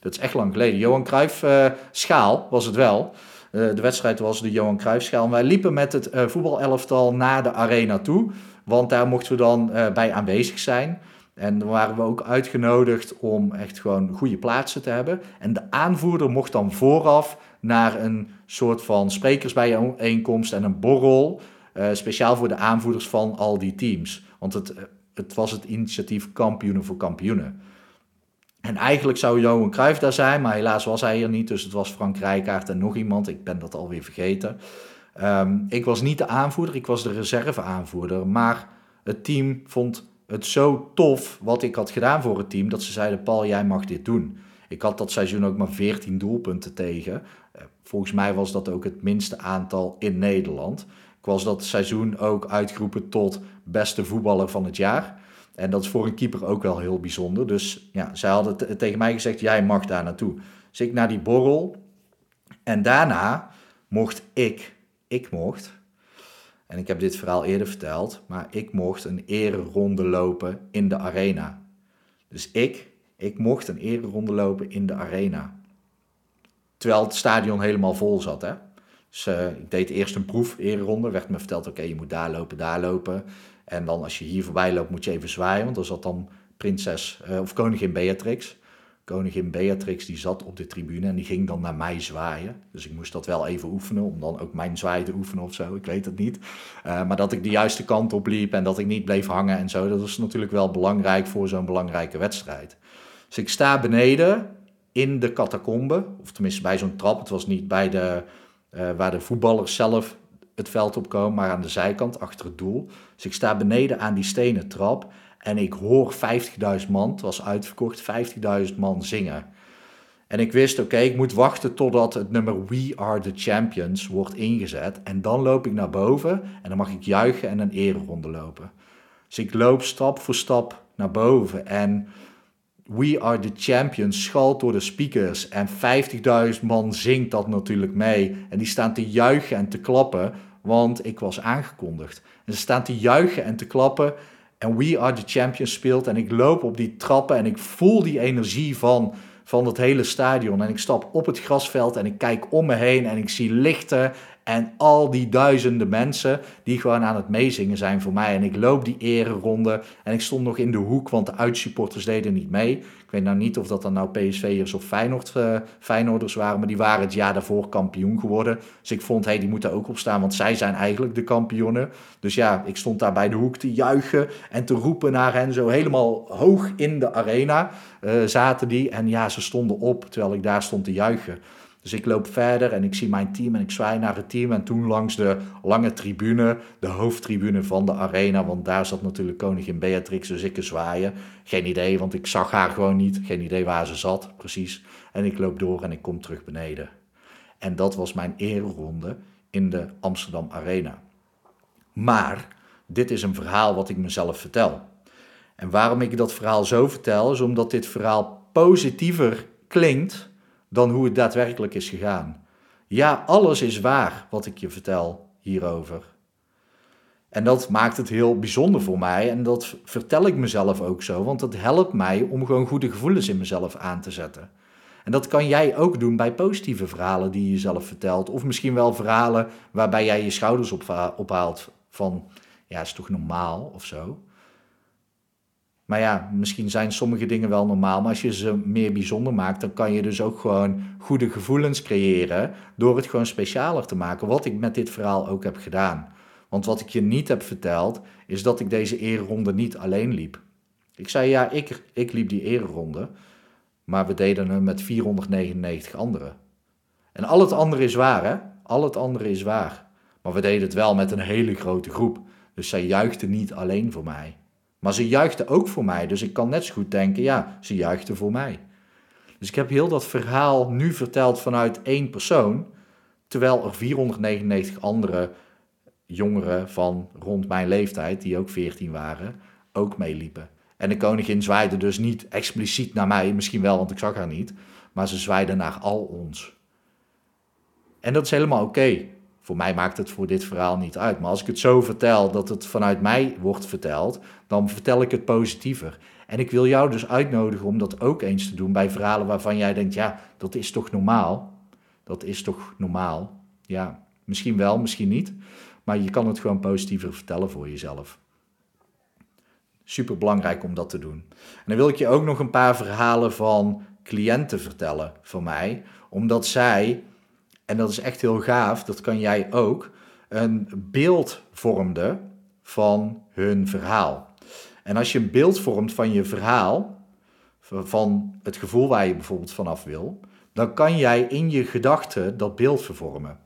Dat is echt lang geleden. Johan Cruijff uh, schaal was het wel. Uh, de wedstrijd was de Johan Cruijff schaal. En wij liepen met het uh, voetbalelftal naar de arena toe, want daar mochten we dan bij aanwezig zijn. En dan waren we ook uitgenodigd om echt gewoon goede plaatsen te hebben. En de aanvoerder mocht dan vooraf naar een soort van sprekersbijeenkomst en een borrel. Uh, speciaal voor de aanvoerders van al die teams. Want het, eh, het was het initiatief Kampioenen voor Kampioenen. En eigenlijk zou Johan Cruijff daar zijn, maar helaas was hij er niet. Dus het was Frank Rijkaard en nog iemand. Ik ben dat alweer vergeten. Um, ik was niet de aanvoerder, ik was de reserveaanvoerder. Maar het team vond het zo tof wat ik had gedaan voor het team, dat ze zeiden, Paul, jij mag dit doen. Ik had dat seizoen ook maar 14 doelpunten tegen. Eh, volgens mij was dat ook het minste aantal in Nederland. Ik was dat seizoen ook uitgeroepen tot beste voetballer van het jaar. En dat is voor een keeper ook wel heel bijzonder. Dus ja, zij hadden tegen mij gezegd, jij mag daar naartoe. Dus ik naar die borrel. En daarna mocht ik, ik mocht, en ik heb dit verhaal eerder verteld, maar ik mocht een ereronde lopen in de arena. Dus ik, ik mocht een ereronde lopen in de arena. Terwijl het stadion helemaal vol zat. Hè? Dus uh, ik deed eerst een proef ereronde. Werd me verteld, oké, je moet daar lopen, daar lopen. En dan als je hier voorbij loopt, moet je even zwaaien. Want er zat dan prinses uh, of koningin Beatrix koningin Beatrix die zat op de tribune en die ging dan naar mij zwaaien. Dus ik moest dat wel even oefenen, om dan ook mijn zwaai te oefenen of zo, ik weet het niet. Uh, maar dat ik de juiste kant op liep en dat ik niet bleef hangen en zo, dat is natuurlijk wel belangrijk voor zo'n belangrijke wedstrijd. Dus ik sta beneden in de catacombe, of tenminste bij zo'n trap. Het was niet bij de, uh, waar de voetballers zelf het veld op komen, maar aan de zijkant, achter het doel. Dus ik sta beneden aan die stenen trap en ik hoor 50.000 man, het was uitverkocht, 50.000 man zingen. En ik wist, oké, ik moet wachten totdat het nummer We Are The Champions wordt ingezet. En dan loop ik naar boven en dan mag ik juichen en een ereronde lopen. Dus ik loop stap voor stap naar boven en We Are The Champions schalt door de speakers. En 50.000 man zingt dat natuurlijk mee. En die staan te juichen en te klappen, want ik was aangekondigd. En ze staan te juichen en te klappen. En We Are The Champions speelt. En ik loop op die trappen en ik voel die energie van, van het hele stadion. En ik stap op het grasveld en ik kijk om me heen en ik zie lichten en al die duizenden mensen die gewoon aan het meezingen zijn voor mij. En ik loop die ereronde en ik stond nog in de hoek, want de uitsupporters deden niet mee. Ik weet nou niet of dat dan nou PSV'ers of Feyenoord, Feyenoorders waren, maar die waren het jaar daarvoor kampioen geworden. Dus ik vond, hé, hey, die moeten ook opstaan, want zij zijn eigenlijk de kampioenen. Dus ja, ik stond daar bij de hoek te juichen en te roepen naar hen, zo helemaal hoog in de arena uh, zaten die. En ja, ze stonden op terwijl ik daar stond te juichen. Dus ik loop verder en ik zie mijn team en ik zwaai naar het team. En toen langs de lange tribune, de hoofdtribune van de arena, want daar zat natuurlijk koningin Beatrix, dus ik zwaaien. Geen idee, want ik zag haar gewoon niet. Geen idee waar ze zat, precies. En ik loop door en ik kom terug beneden. En dat was mijn ereronde in de Amsterdam Arena. Maar dit is een verhaal wat ik mezelf vertel. En waarom ik dat verhaal zo vertel, is omdat dit verhaal positiever klinkt dan hoe het daadwerkelijk is gegaan. Ja, alles is waar wat ik je vertel hierover. En dat maakt het heel bijzonder voor mij en dat vertel ik mezelf ook zo, want dat helpt mij om gewoon goede gevoelens in mezelf aan te zetten. En dat kan jij ook doen bij positieve verhalen die je jezelf vertelt, of misschien wel verhalen waarbij jij je schouders ophaalt van, ja, is toch normaal of zo. Maar ja, misschien zijn sommige dingen wel normaal, maar als je ze meer bijzonder maakt, dan kan je dus ook gewoon goede gevoelens creëren door het gewoon specialer te maken, wat ik met dit verhaal ook heb gedaan. Want wat ik je niet heb verteld, is dat ik deze ereronde niet alleen liep. Ik zei ja, ik, ik liep die ereronde, maar we deden hem met 499 anderen. En al het andere is waar, hè? Al het andere is waar. Maar we deden het wel met een hele grote groep. Dus zij juichte niet alleen voor mij. Maar ze juichte ook voor mij, dus ik kan net zo goed denken, ja, ze juichte voor mij. Dus ik heb heel dat verhaal nu verteld vanuit één persoon, terwijl er 499 andere jongeren van rond mijn leeftijd, die ook 14 waren, ook meeliepen. En de koningin zwaaide dus niet expliciet naar mij, misschien wel, want ik zag haar niet, maar ze zwaaide naar al ons. En dat is helemaal oké. Voor mij maakt het voor dit verhaal niet uit. Maar als ik het zo vertel dat het vanuit mij wordt verteld, dan vertel ik het positiever. En ik wil jou dus uitnodigen om dat ook eens te doen bij verhalen waarvan jij denkt, ja, dat is toch normaal? Dat is toch normaal? Ja, misschien wel, misschien niet. Maar je kan het gewoon positiever vertellen voor jezelf. Super belangrijk om dat te doen. En dan wil ik je ook nog een paar verhalen van cliënten vertellen van mij, omdat zij en dat is echt heel gaaf, dat kan jij ook, een beeld vormde van hun verhaal. En als je een beeld vormt van je verhaal, van het gevoel waar je bijvoorbeeld vanaf wil, dan kan jij in je gedachten dat beeld vervormen.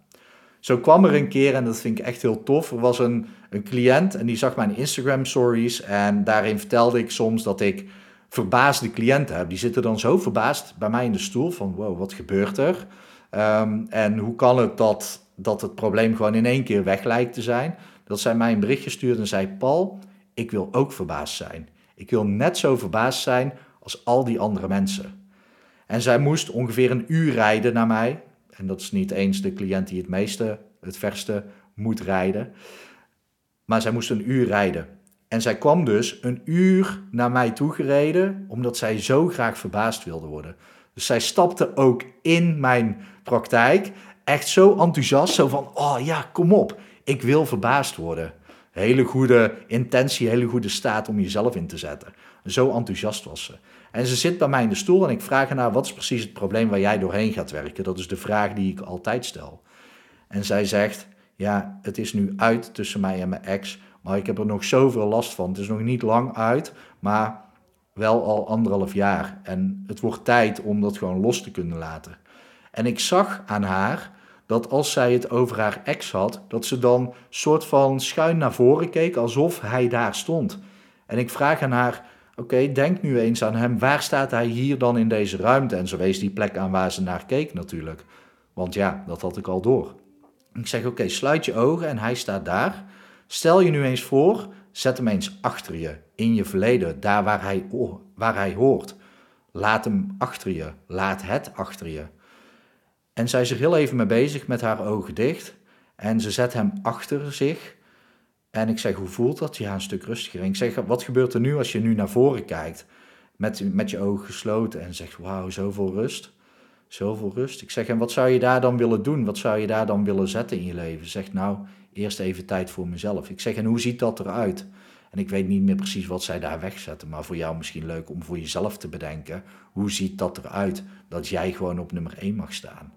Zo kwam er een keer, en dat vind ik echt heel tof, er was een, een cliënt en die zag mijn Instagram stories en daarin vertelde ik soms dat ik verbaasde cliënten heb. Die zitten dan zo verbaasd bij mij in de stoel van wow, wat gebeurt er? Ehm, en hoe kan het dat, dat het probleem gewoon in één keer weg lijkt te zijn? Dat zij mij een berichtje stuurde en zei: Paul, ik wil ook verbaasd zijn. Ik wil net zo verbaasd zijn als al die andere mensen. En zij moest ongeveer een uur rijden naar mij. En dat is niet eens de cliënt die het meeste, het verste moet rijden. Maar zij moest een uur rijden. En zij kwam dus een uur naar mij toe gereden, omdat zij zo graag verbaasd wilde worden. Dus zij stapte ook in mijn praktijk echt zo enthousiast, zo van, oh ja, kom op, ik wil verbaasd worden. Hele goede intentie, hele goede staat om jezelf in te zetten. Zo enthousiast was ze. En ze zit bij mij in de stoel en ik vraag haar, nou, wat is precies het probleem waar jij doorheen gaat werken? Dat is de vraag die ik altijd stel. En zij zegt, ja, het is nu uit tussen mij en mijn ex, maar ik heb er nog zoveel last van. Het is nog niet lang uit, maar wel al anderhalf jaar. En het wordt tijd om dat gewoon los te kunnen laten. En ik zag aan haar dat als zij het over haar ex had, dat ze dan soort van schuin naar voren keek, alsof hij daar stond. En ik vraag aan haar, oké, denk nu eens aan hem, waar staat hij hier dan in deze ruimte? En ze wees die plek aan waar ze naar keek natuurlijk. Want ja, dat had ik al door. Ik zeg, oké, sluit je ogen en hij staat daar. Stel je nu eens voor, zet hem eens achter je, in je verleden, daar waar hij, waar hij hoort. Laat hem achter je, laat het achter je. En zij is er heel even mee bezig met haar ogen dicht. En ze zet hem achter zich. En ik zeg, hoe voelt dat? Ja, een stuk rustiger. En ik zeg, wat gebeurt er nu als je nu naar voren kijkt? Met, met je ogen gesloten en zegt, wauw, zoveel rust. Zoveel rust. Ik zeg, en wat zou je daar dan willen doen? Wat zou je daar dan willen zetten in je leven? Zeg, nou, eerst even tijd voor mezelf. Ik zeg, en hoe ziet dat eruit? En ik weet niet meer precies wat zij daar wegzetten, maar voor jou misschien leuk om voor jezelf te bedenken. Hoe ziet dat eruit dat jij gewoon op nummer 1 mag staan?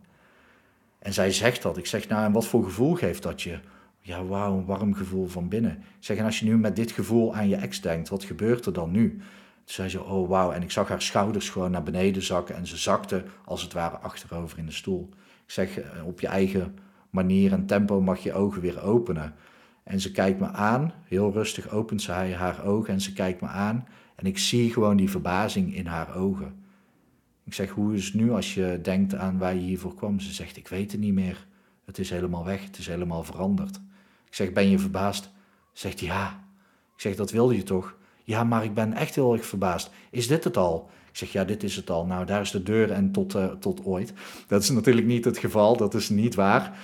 En zij zegt dat. Ik zeg, nou, en wat voor gevoel geeft dat je? Ja, wauw, een warm gevoel van binnen. Ik zeg, en als je nu met dit gevoel aan je ex denkt, wat gebeurt er dan nu? Toen zei ze, oh wauw. En ik zag haar schouders gewoon naar beneden zakken en ze zakte als het ware achterover in de stoel. Ik zeg, eh, op je eigen manier en tempo mag je ogen weer openen. En ze kijkt me aan, heel rustig opent zij haar ogen en ze kijkt me aan. En ik zie gewoon die verbazing in haar ogen. Ik zeg, hoe is het nu als je denkt aan waar je hiervoor kwam? Ze zegt, ik weet het niet meer. Het is helemaal weg, het is helemaal veranderd. Ik zeg, ben je verbaasd? Zegt, ja. Ik zeg, dat wilde je toch? Ja, maar ik ben echt heel erg verbaasd. Is dit het al? Zeg, ja, dit is het al. Nou, daar is de deur en tot, uh, tot ooit. Dat is natuurlijk niet het geval, dat is niet waar.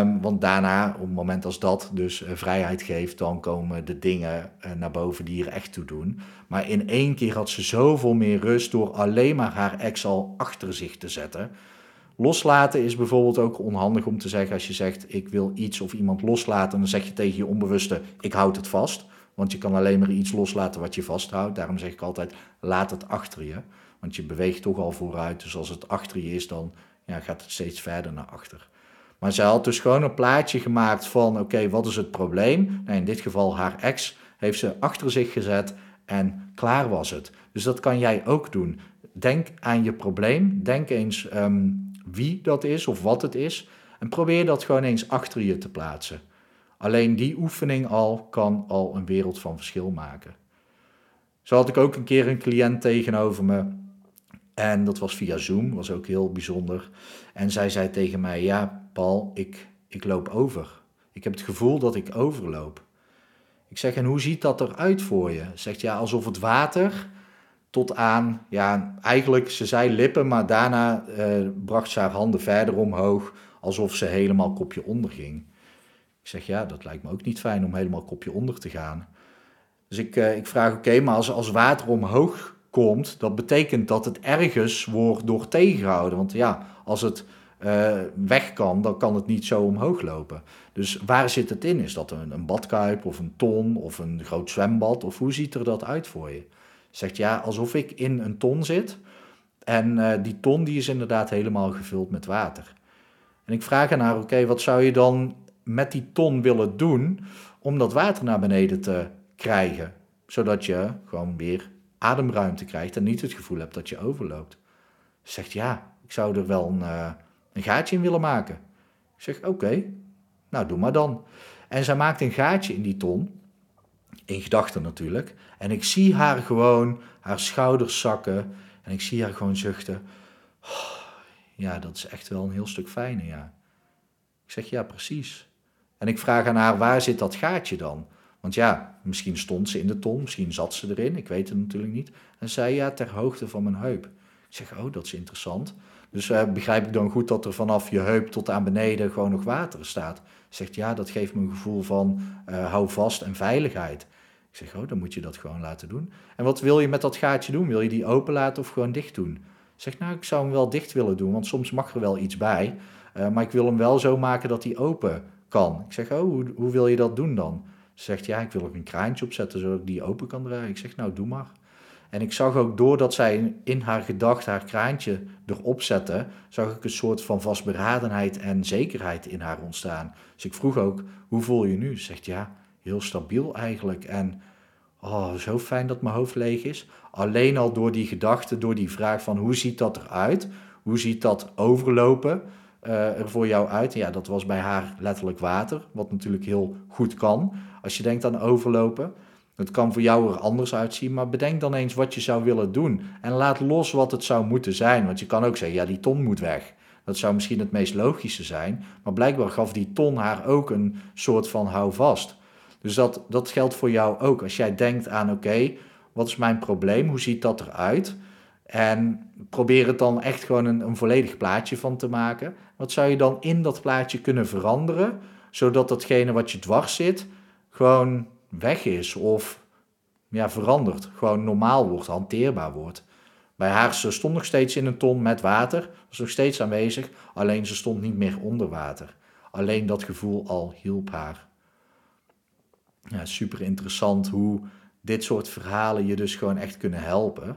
Um, want daarna, op het moment als dat dus uh, vrijheid geeft, dan komen de dingen uh, naar boven die er echt toe doen. Maar in één keer had ze zoveel meer rust door alleen maar haar ex al achter zich te zetten. Loslaten is bijvoorbeeld ook onhandig om te zeggen als je zegt ik wil iets of iemand loslaten, dan zeg je tegen je onbewuste ik houd het vast. Want je kan alleen maar iets loslaten wat je vasthoudt. Daarom zeg ik altijd, laat het achter je. Want je beweegt toch al vooruit. Dus als het achter je is, dan ja, gaat het steeds verder naar achter. Maar zij had dus gewoon een plaatje gemaakt van, oké, wat is het probleem? Nou, in dit geval haar ex heeft ze achter zich gezet en klaar was het. Dus dat kan jij ook doen. Denk aan je probleem. Denk eens um, wie dat is of wat het is. En probeer dat gewoon eens achter je te plaatsen. Alleen die oefening al kan al een wereld van verschil maken. Zo had ik ook een keer een cliënt tegenover me. En dat was via Zoom, was ook heel bijzonder. En zij zei tegen mij: Ja, Paul, ik, ik loop over. Ik heb het gevoel dat ik overloop. Ik zeg: En hoe ziet dat eruit voor je? Zegt ja, alsof het water tot aan, ja, eigenlijk, ze zei lippen, maar daarna eh, bracht ze haar handen verder omhoog, alsof ze helemaal kopje onder ging. Ik zeg, ja, dat lijkt me ook niet fijn om helemaal kopje onder te gaan. Dus ik, uh, ik vraag, oké, maar als, als water omhoog komt, dat betekent dat het ergens wordt door tegengehouden. Want ja, als het uh, weg kan, dan kan het niet zo omhoog lopen. Dus waar zit het in? Is dat een, een badkuip of een ton of een groot zwembad? Of hoe ziet er dat uit voor je? Zegt ja, alsof ik in een ton zit. En uh, die ton die is inderdaad helemaal gevuld met water. En ik vraag aan haar, oké, wat zou je dan met die ton willen doen om dat water naar beneden te krijgen. Zodat je gewoon weer ademruimte krijgt en niet het gevoel hebt dat je overloopt. Zegt ja, ik zou er wel een, uh, een gaatje in willen maken. Ik zeg oké, nou doe maar dan. En zij maakt een gaatje in die ton, in gedachten natuurlijk. En ik zie haar gewoon, haar schouders zakken en ik zie haar gewoon zuchten. Oh, ja, dat is echt wel een heel stuk fijner, ja. Ik zeg ja, precies. En ik vraag aan haar, waar zit dat gaatje dan? Want ja, misschien stond ze in de ton, misschien zat ze erin, ik weet het natuurlijk niet. En zei ja, ter hoogte van mijn heup. Ik zeg, oh, dat is interessant. Dus uh, begrijp ik dan goed dat er vanaf je heup tot aan beneden gewoon nog water staat? Zegt ja, dat geeft me een gevoel van uh, hou vast en veiligheid. Ik zeg, oh, dan moet je dat gewoon laten doen. En wat wil je met dat gaatje doen? Wil je die open laten of gewoon dicht doen? Zeg, nou, ik zou hem wel dicht willen doen, want soms mag er wel iets bij. Uh, maar ik wil hem wel zo maken dat hij open kan. Ik zeg, oh, hoe, wil je dat doen dan? Ze zegt, ja, ik wil er een kraantje op zetten zodat ik die open kan draaien. Ik zeg, nou, doe maar. En ik zag ook doordat zij in haar gedachte haar kraantje erop zette, zag ik een soort van vastberadenheid en zekerheid in haar ontstaan. Dus ik vroeg ook, hoe voel je nu? Ze zegt, ja, heel stabiel eigenlijk. En oh, zo fijn dat mijn hoofd leeg is. Alleen al door die gedachte, door die vraag van hoe ziet dat eruit? Hoe ziet dat overlopen? Uh, er voor jou uit. ja, dat was bij haar letterlijk water, wat natuurlijk heel goed kan. Als je denkt aan overlopen, het kan voor jou er anders uitzien, maar bedenk dan eens wat je zou willen doen. En laat los wat het zou moeten zijn. Want je kan ook zeggen, ja, die ton moet weg. Dat zou misschien het meest logische zijn. Maar blijkbaar gaf die ton haar ook een soort van houvast. Dus dat, dat geldt voor jou ook. Als jij denkt aan, oké, wat is mijn probleem? Hoe ziet dat eruit? En probeer het dan echt gewoon een, een volledig plaatje van te maken. Wat zou je dan in dat plaatje kunnen veranderen, zodat datgene wat je dwars zit gewoon weg is of ja, verandert. Gewoon normaal wordt, hanteerbaar wordt. Bij haar, ze stond nog steeds in een ton met water, was nog steeds aanwezig, alleen ze stond niet meer onder water. Alleen dat gevoel al hielp haar. Ja, super interessant hoe dit soort verhalen je dus gewoon echt kunnen helpen.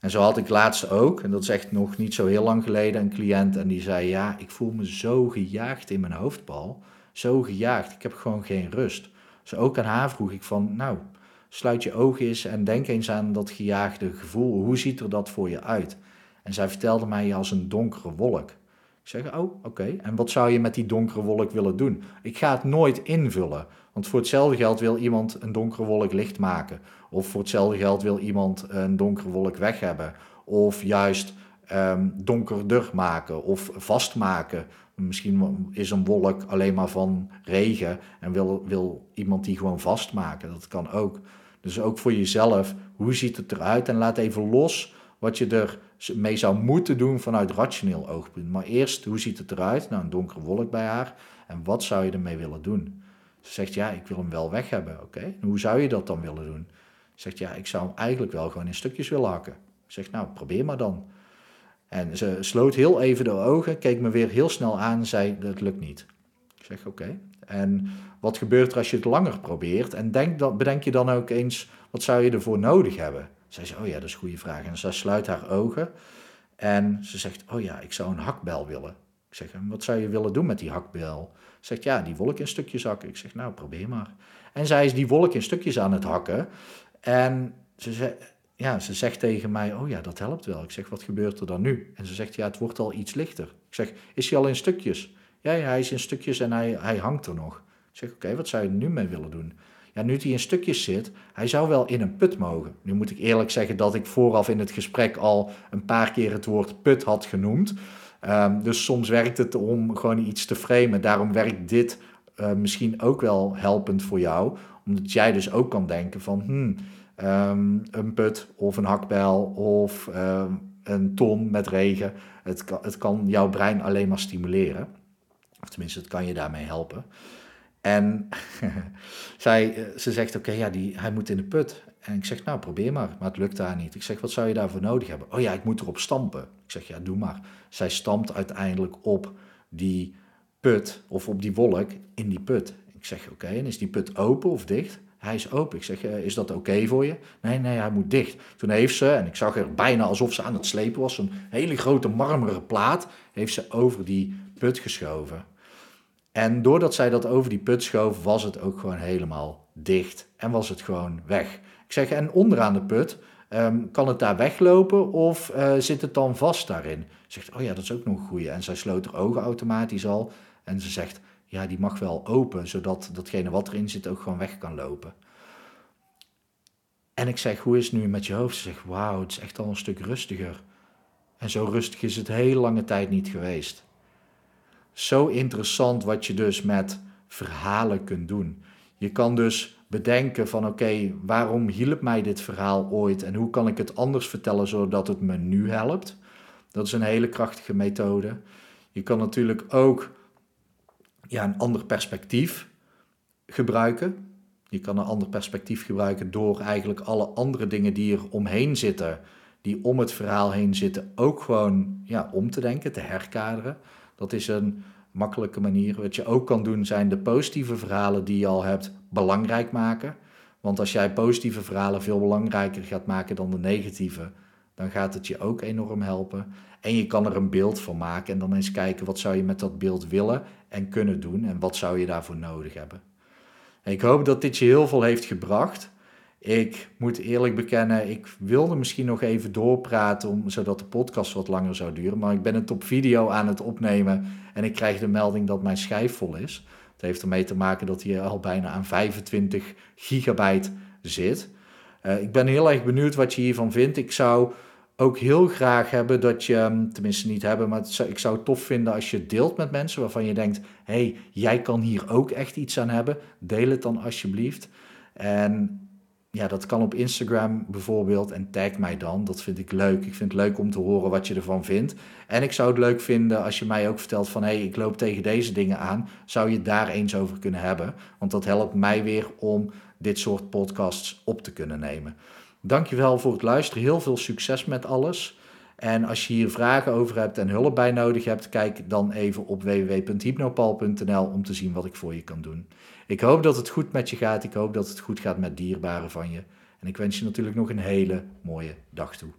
En zo had ik laatst ook, en dat is echt nog niet zo heel lang geleden, een cliënt en die zei: Ja, ik voel me zo gejaagd in mijn hoofdbal. Zo gejaagd, ik heb gewoon geen rust. Dus ook aan haar vroeg ik van, nou, sluit je ogen eens en denk eens aan dat gejaagde gevoel. Hoe ziet er dat voor je uit? En zij vertelde mij als een donkere wolk. Ik zeg, oh, oké. En wat zou je met die donkere wolk willen doen? Ik ga het nooit invullen. Want voor hetzelfde geld wil iemand een donkere wolk licht maken. Of voor hetzelfde geld wil iemand een donkere wolk weg hebben. Of juist um, donkerder maken of vastmaken. Misschien is een wolk alleen maar van regen en wil, wil iemand die gewoon vastmaken. Dat kan ook. Dus ook voor jezelf, hoe ziet het eruit? En laat even los wat je er mee zou moeten doen vanuit rationeel oogpunt. Maar eerst, hoe ziet het eruit? Nou, een donkere wolk bij haar. En wat zou je ermee willen doen? Ze zegt, ja, ik wil hem wel weg hebben. Oké, hoe zou je dat dan willen doen? Ze zegt, ja, ik zou hem eigenlijk wel gewoon in stukjes willen hakken. Ik zeg, nou, probeer maar dan. En ze sloot heel even de ogen, keek me weer heel snel aan en zei, dat lukt niet. Ik zeg, oké. En wat gebeurt er als je het langer probeert? En denk dan, bedenk je dan ook eens, wat zou je ervoor nodig hebben? Zij zei, oh ja, dat is een goede vraag. En ze sluit haar ogen en ze zegt, oh ja, ik zou een hakbel willen. Ik zeg, wat zou je willen doen met die hakbel? Ze zegt, ja, die wolk in stukjes hakken. Ik zeg, nou, probeer maar. En zij is die wolk in stukjes aan het hakken. En ze, ja, ze zegt tegen mij, oh ja, dat helpt wel. Ik zeg, wat gebeurt er dan nu? En ze zegt, ja, het wordt al iets lichter. Ik zeg, is hij al in stukjes? Ja, ja hij is in stukjes en hij, hij hangt er nog. Ik zeg, oké, wat zou je nu mee willen doen? Ja, nu hij in stukjes zit, hij zou wel in een put mogen. Nu moet ik eerlijk zeggen dat ik vooraf in het gesprek al een paar keer het woord put had genoemd. Um, dus soms werkt het om gewoon iets te framen. Daarom werkt dit uh, misschien ook wel helpend voor jou. Omdat jij dus ook kan denken van... Hmm, um, een put of een hakbel of um, een ton met regen. Het kan, het kan jouw brein alleen maar stimuleren. Of tenminste, het kan je daarmee helpen. En zij, eh, ze zegt, oké, ja, die, hij moet in de put. En ik zeg, nou, probeer maar. Maar het lukt daar niet. Ik zeg, wat zou je daarvoor nodig hebben? Oh ja, ik moet erop stampen. Ik zeg, ja, doe maar. Zij stampt uiteindelijk op die put of op die wolk in die put. Ik zeg, oké, en is die put open of dicht? Hij is open. Ik zeg, is dat oké voor je? Nee, nee, hij moet dicht. Toen heeft ze, en ik zag er bijna alsof ze aan het slepen was, een hele grote marmeren plaat, heeft ze over die put geschoven. En doordat zij dat over die put schoof, was het ook gewoon helemaal dicht. En was het gewoon weg. Ik zeg, en onderaan de put, ehm, kan het daar weglopen of uh, zit het dan vast daarin? Zegt, oh ja, dat is ook nog een goeie. En zij sloot haar ogen automatisch al. En ze zegt, ja, die mag wel open, zodat datgene wat erin zit ook gewoon weg kan lopen. En ik zeg, hoe is het nu met je hoofd? Ze zegt, wauw, het is echt al een stuk rustiger. En zo rustig is het heel lange tijd niet geweest. Zo interessant wat je dus met verhalen kunt doen. Je kan dus bedenken van oké, waarom hielp mij dit verhaal ooit en hoe kan ik het anders vertellen zodat het me nu helpt? Dat is een hele krachtige methode. Je kan natuurlijk ook ja, een ander perspectief gebruiken. Je kan een ander perspectief gebruiken door eigenlijk alle andere dingen die er omheen zitten, die om het verhaal heen zitten, ook gewoon ja, om te denken, te herkaderen. Dat is een makkelijke manier. Wat je ook kan doen zijn de positieve verhalen die je al hebt belangrijk maken. Want als jij positieve verhalen veel belangrijker gaat maken dan de negatieve, dan gaat het je ook enorm helpen. En je kan er een beeld van maken en dan eens kijken wat zou je met dat beeld willen en kunnen doen en wat zou je daarvoor nodig hebben. Ik hoop dat dit je heel veel heeft gebracht. Ik moet eerlijk bekennen, ik wilde misschien nog even doorpraten om, zodat de podcast wat langer zou duren. Maar ik ben het op video aan het opnemen en ik krijg de melding dat mijn schijf vol is. Het heeft ermee te maken dat hij al bijna aan 25 gigabyte zit. Uh, ik ben heel erg benieuwd wat je hiervan vindt. Ik zou ook heel graag hebben dat je, hm, tenminste niet hebben, maar ik zou het tof vinden als je het deelt met mensen waarvan je denkt, hé, hey, jij kan hier ook echt iets aan hebben. Deel het dan alsjeblieft. En ja, dat kan op Instagram bijvoorbeeld en tag mij dan. Dat vind ik leuk. Ik vind het leuk om te horen wat je ervan vindt. En ik zou het leuk vinden als je mij ook vertelt van... hé, hey, ik loop tegen deze dingen aan. Zou je daar eens over kunnen hebben? Want dat helpt mij weer om dit soort podcasts op te kunnen nemen. Dankjewel voor het luisteren. Heel veel succes met alles. En als je hier vragen over hebt en hulp bij nodig hebt, kijk dan even op www.hypnopal.nl om te zien wat ik voor je kan doen. Ik hoop dat het goed met je gaat. Ik hoop dat het goed gaat met dierbaren van je. En ik wens je natuurlijk nog een hele mooie dag toe.